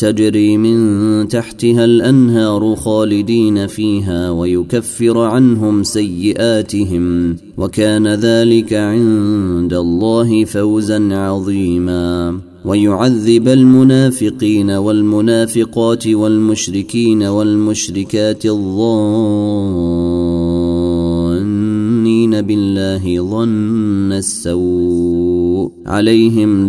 تجري من تحتها الأنهار خالدين فيها ويكفر عنهم سيئاتهم وكان ذلك عند الله فوزا عظيما. ويعذب المنافقين والمنافقات والمشركين والمشركات الظانين بالله ظن السوء عليهم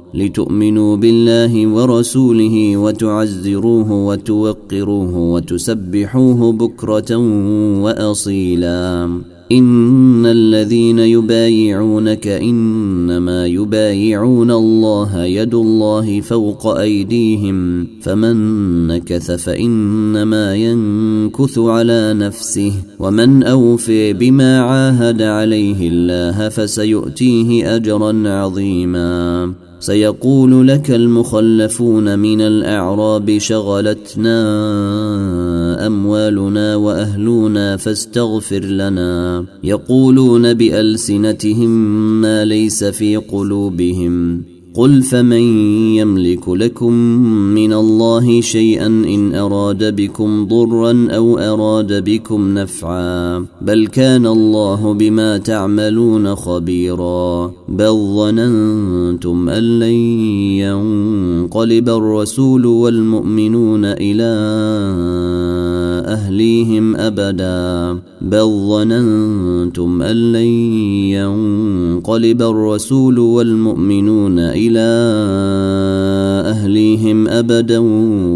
لتؤمنوا بالله ورسوله وتعزروه وتوقروه وتسبحوه بكرة وأصيلا. إن الذين يبايعونك إنما يبايعون الله يد الله فوق أيديهم فمن نكث فإنما ينكث على نفسه ومن أوفي بما عاهد عليه الله فسيؤتيه اجرا عظيما. سيقول لك المخلفون من الأعراب شغلتنا أموالنا وأهلنا فاستغفر لنا. يقولون بألسنتهم ما ليس في قلوبهم. قل فمن يملك لكم من الله شيئا ان اراد بكم ضرا أو اراد بكم نفعا بل كان الله بما تعملون خبيرا بل ظننتم ان لن ينقلب الرسول والمؤمنون إلى اهليهم ابدا بل ظننتم ان لن ينقلب الرسول والمؤمنون إلى اهليهم ابدا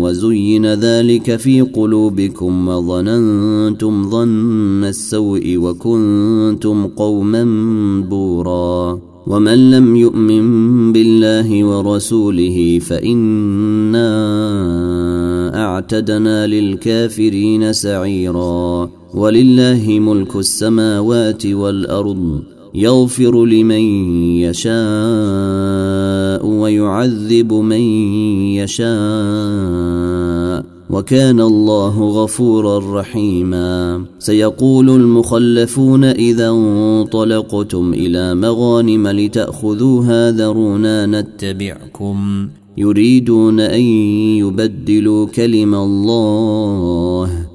وزين ذلك في قلوبكم وظننتم ظن السوء وكنتم قوما بورا ومن لم يؤمن بالله ورسوله فانا اعتدنا للكافرين سعيرا ولله ملك السماوات والأرض يغفر لمن يشاء ويعذب من يشاء وكان الله غفورا رحيما سيقول المخلفون إذا انطلقتم إلى مغانم لتاخذوها ذرونا نتبعكم يريدون أن يبدلوا كلم الله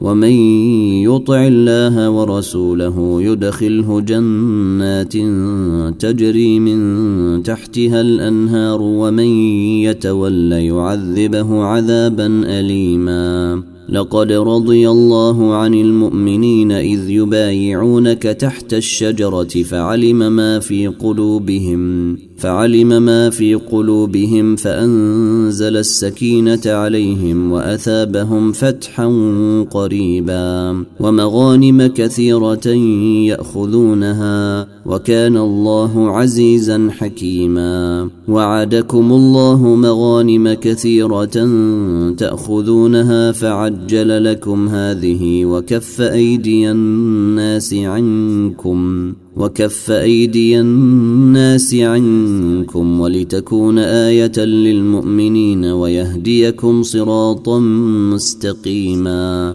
ومن يطع الله ورسوله يدخله جنات تجري من تحتها الأنهار ومن يتول يعذبه عذابا اليما. لقد رضي الله عن المؤمنين إذ يبايعونك تحت الشجرة فعلم ما في قلوبهم. فعلم ما في قلوبهم فأنزل السكينة عليهم وأثابهم فتحا قريبا ومغانم كثيرة يأخذونها وكان الله عزيزا حكيما وعدكم الله مغانم كثيرة تأخذونها فعجل لكم هذه وكف أيدي الناس عنكم وكف أيدي الناس عنكم ولتكون آية للمؤمنين ويهديكم صراطا مستقيما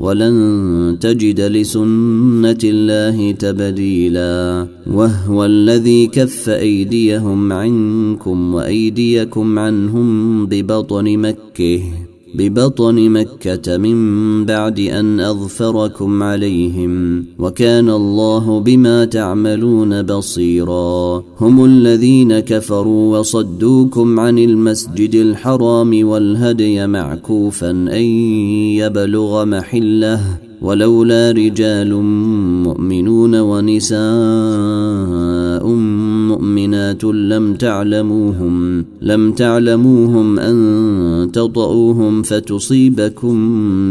ولن تجد لسنة الله تبديلا وهو الذي كف أيديهم عنكم وأيديكم عنهم ببطن مكه. ببطن مكة من بعد أن أظفركم عليهم وكان الله بما تعملون بصيرا. هم الذين كفروا وصدوكم عن المسجد الحرام والهدي معكوفا أن يبلغ محلة ولولا رجال مؤمنون ونساء مؤمنات لم تعلموهم لم تعلموهم أن تطؤوهم فتصيبكم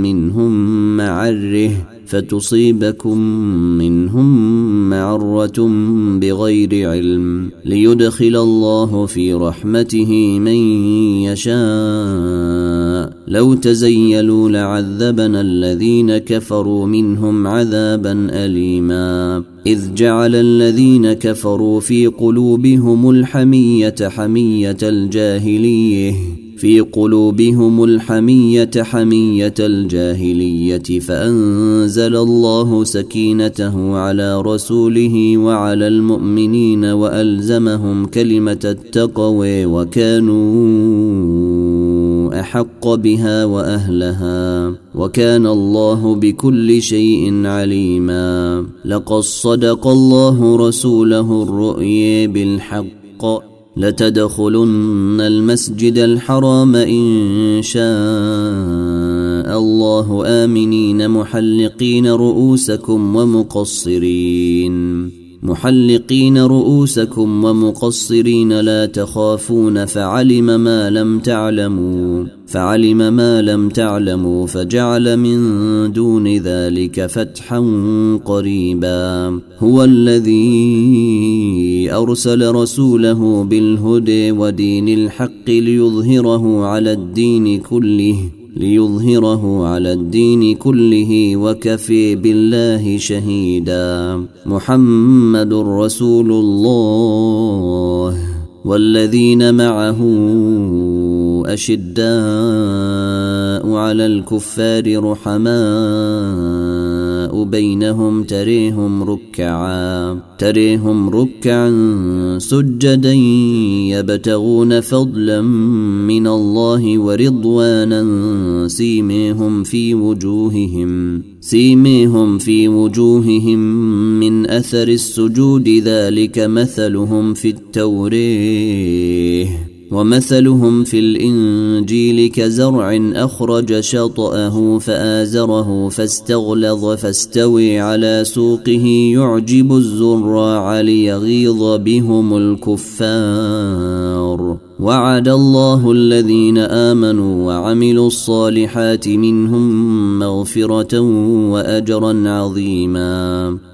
منهم معره فتصيبكم منهم معرة بغير علم ليدخل الله في رحمته من يشاء. لو تزيلوا لعذبنا الذين كفروا منهم عذابا أليما. إذ جعل الذين كفروا في قلوبهم الحمية حمية الجاهلية. في قلوبهم الحمية حمية الجاهلية فأنزل الله سكينته على رسوله وعلى المؤمنين وألزمهم كلمة التقوى وكانوا أحق بها وأهلها وكان الله بكل شيء عليما. لقد صدق الله رسوله الرؤيا بالحق. لتدخلن المسجد الحرام إن شاء الله آمنين محلقين رؤوسكم ومقصرين. محلقين رؤوسكم ومقصرين لا تخافون فعلم ما لم تعلموا. فعلم ما لم تعلموا فجعل من دون ذلك فتحا قريبا. هو الذي أرسل رسوله بالهدى ودين الحق ليظهره على الدين كله ليظهره على الدين كله وكفي بالله شهيدا. محمد رسول الله. والذين معه أشداء على الكفار بينهم تريهم ركعا تريهم ركعا سجدا يبتغون فضلا من الله ورضوانا سيميهم في وجوههم سيميهم في وجوههم من أثر السجود ذلك مثلهم في التوريه ومثلهم في الإنجيل كزرع أخرج شطأه فآزره فاستغلظ فاستوي على سوقه يعجب الزراع ليغيظ بهم الكفار. وعد الله الذين آمنوا وعملوا الصالحات منهم مغفرة وأجرا عظيما.